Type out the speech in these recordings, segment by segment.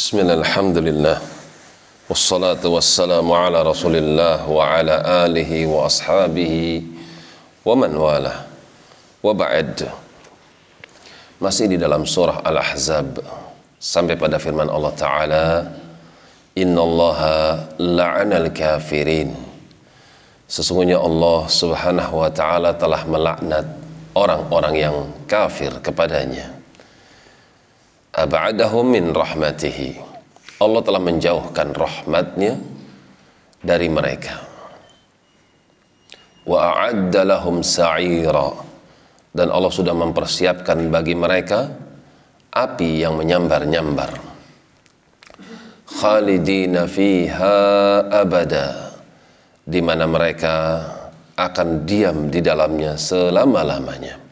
Bismillahirrahmanirrahim. Wassalatu wassalamu ala Rasulillah wa ala alihi wa ashabihi wa man wala. Wa ba'd. Masih di dalam surah Al-Ahzab sampai pada firman Allah taala Innallaha la'anal kafirin. Sesungguhnya Allah Subhanahu wa taala telah melaknat orang-orang yang kafir kepadanya Ab'adahum min rahmatihi. Allah telah menjauhkan rahmatnya dari mereka. Wa a'adda lahum sa'ira. Dan Allah sudah mempersiapkan bagi mereka api yang menyambar-nyambar. Khalidina fiha abada di mana mereka akan diam di dalamnya selama-lamanya.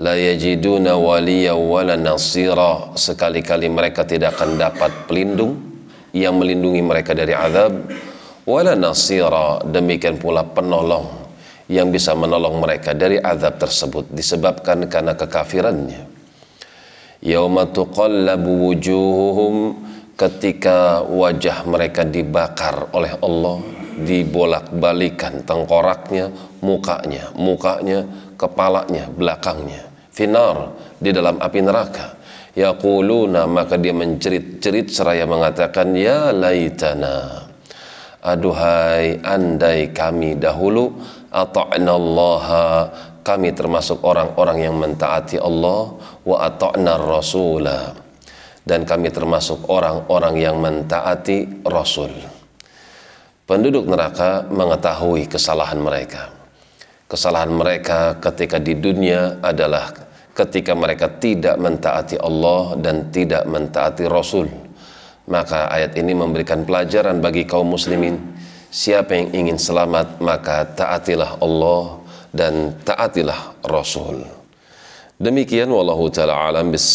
La yajiduna waliya wala nasira sekali-kali mereka tidak akan dapat pelindung yang melindungi mereka dari azab wala nasira demikian pula penolong yang bisa menolong mereka dari azab tersebut disebabkan karena kekafirannya. Yauma tuqallabu wujuhuhum ketika wajah mereka dibakar oleh Allah dibolak-balikan tengkoraknya, mukanya, mukanya, kepalanya, belakangnya. Finar di dalam api neraka. Yaquluna maka dia mencerit-cerit seraya mengatakan ya laitana. Aduhai andai kami dahulu ata'na Allah kami termasuk orang-orang yang mentaati Allah wa ata'na rasulah dan kami termasuk orang-orang yang mentaati Rasul. Penduduk neraka mengetahui kesalahan mereka. Kesalahan mereka ketika di dunia adalah ketika mereka tidak mentaati Allah dan tidak mentaati Rasul. Maka ayat ini memberikan pelajaran bagi kaum muslimin. Siapa yang ingin selamat maka taatilah Allah dan taatilah Rasul. Demikian wallahu taala alam bis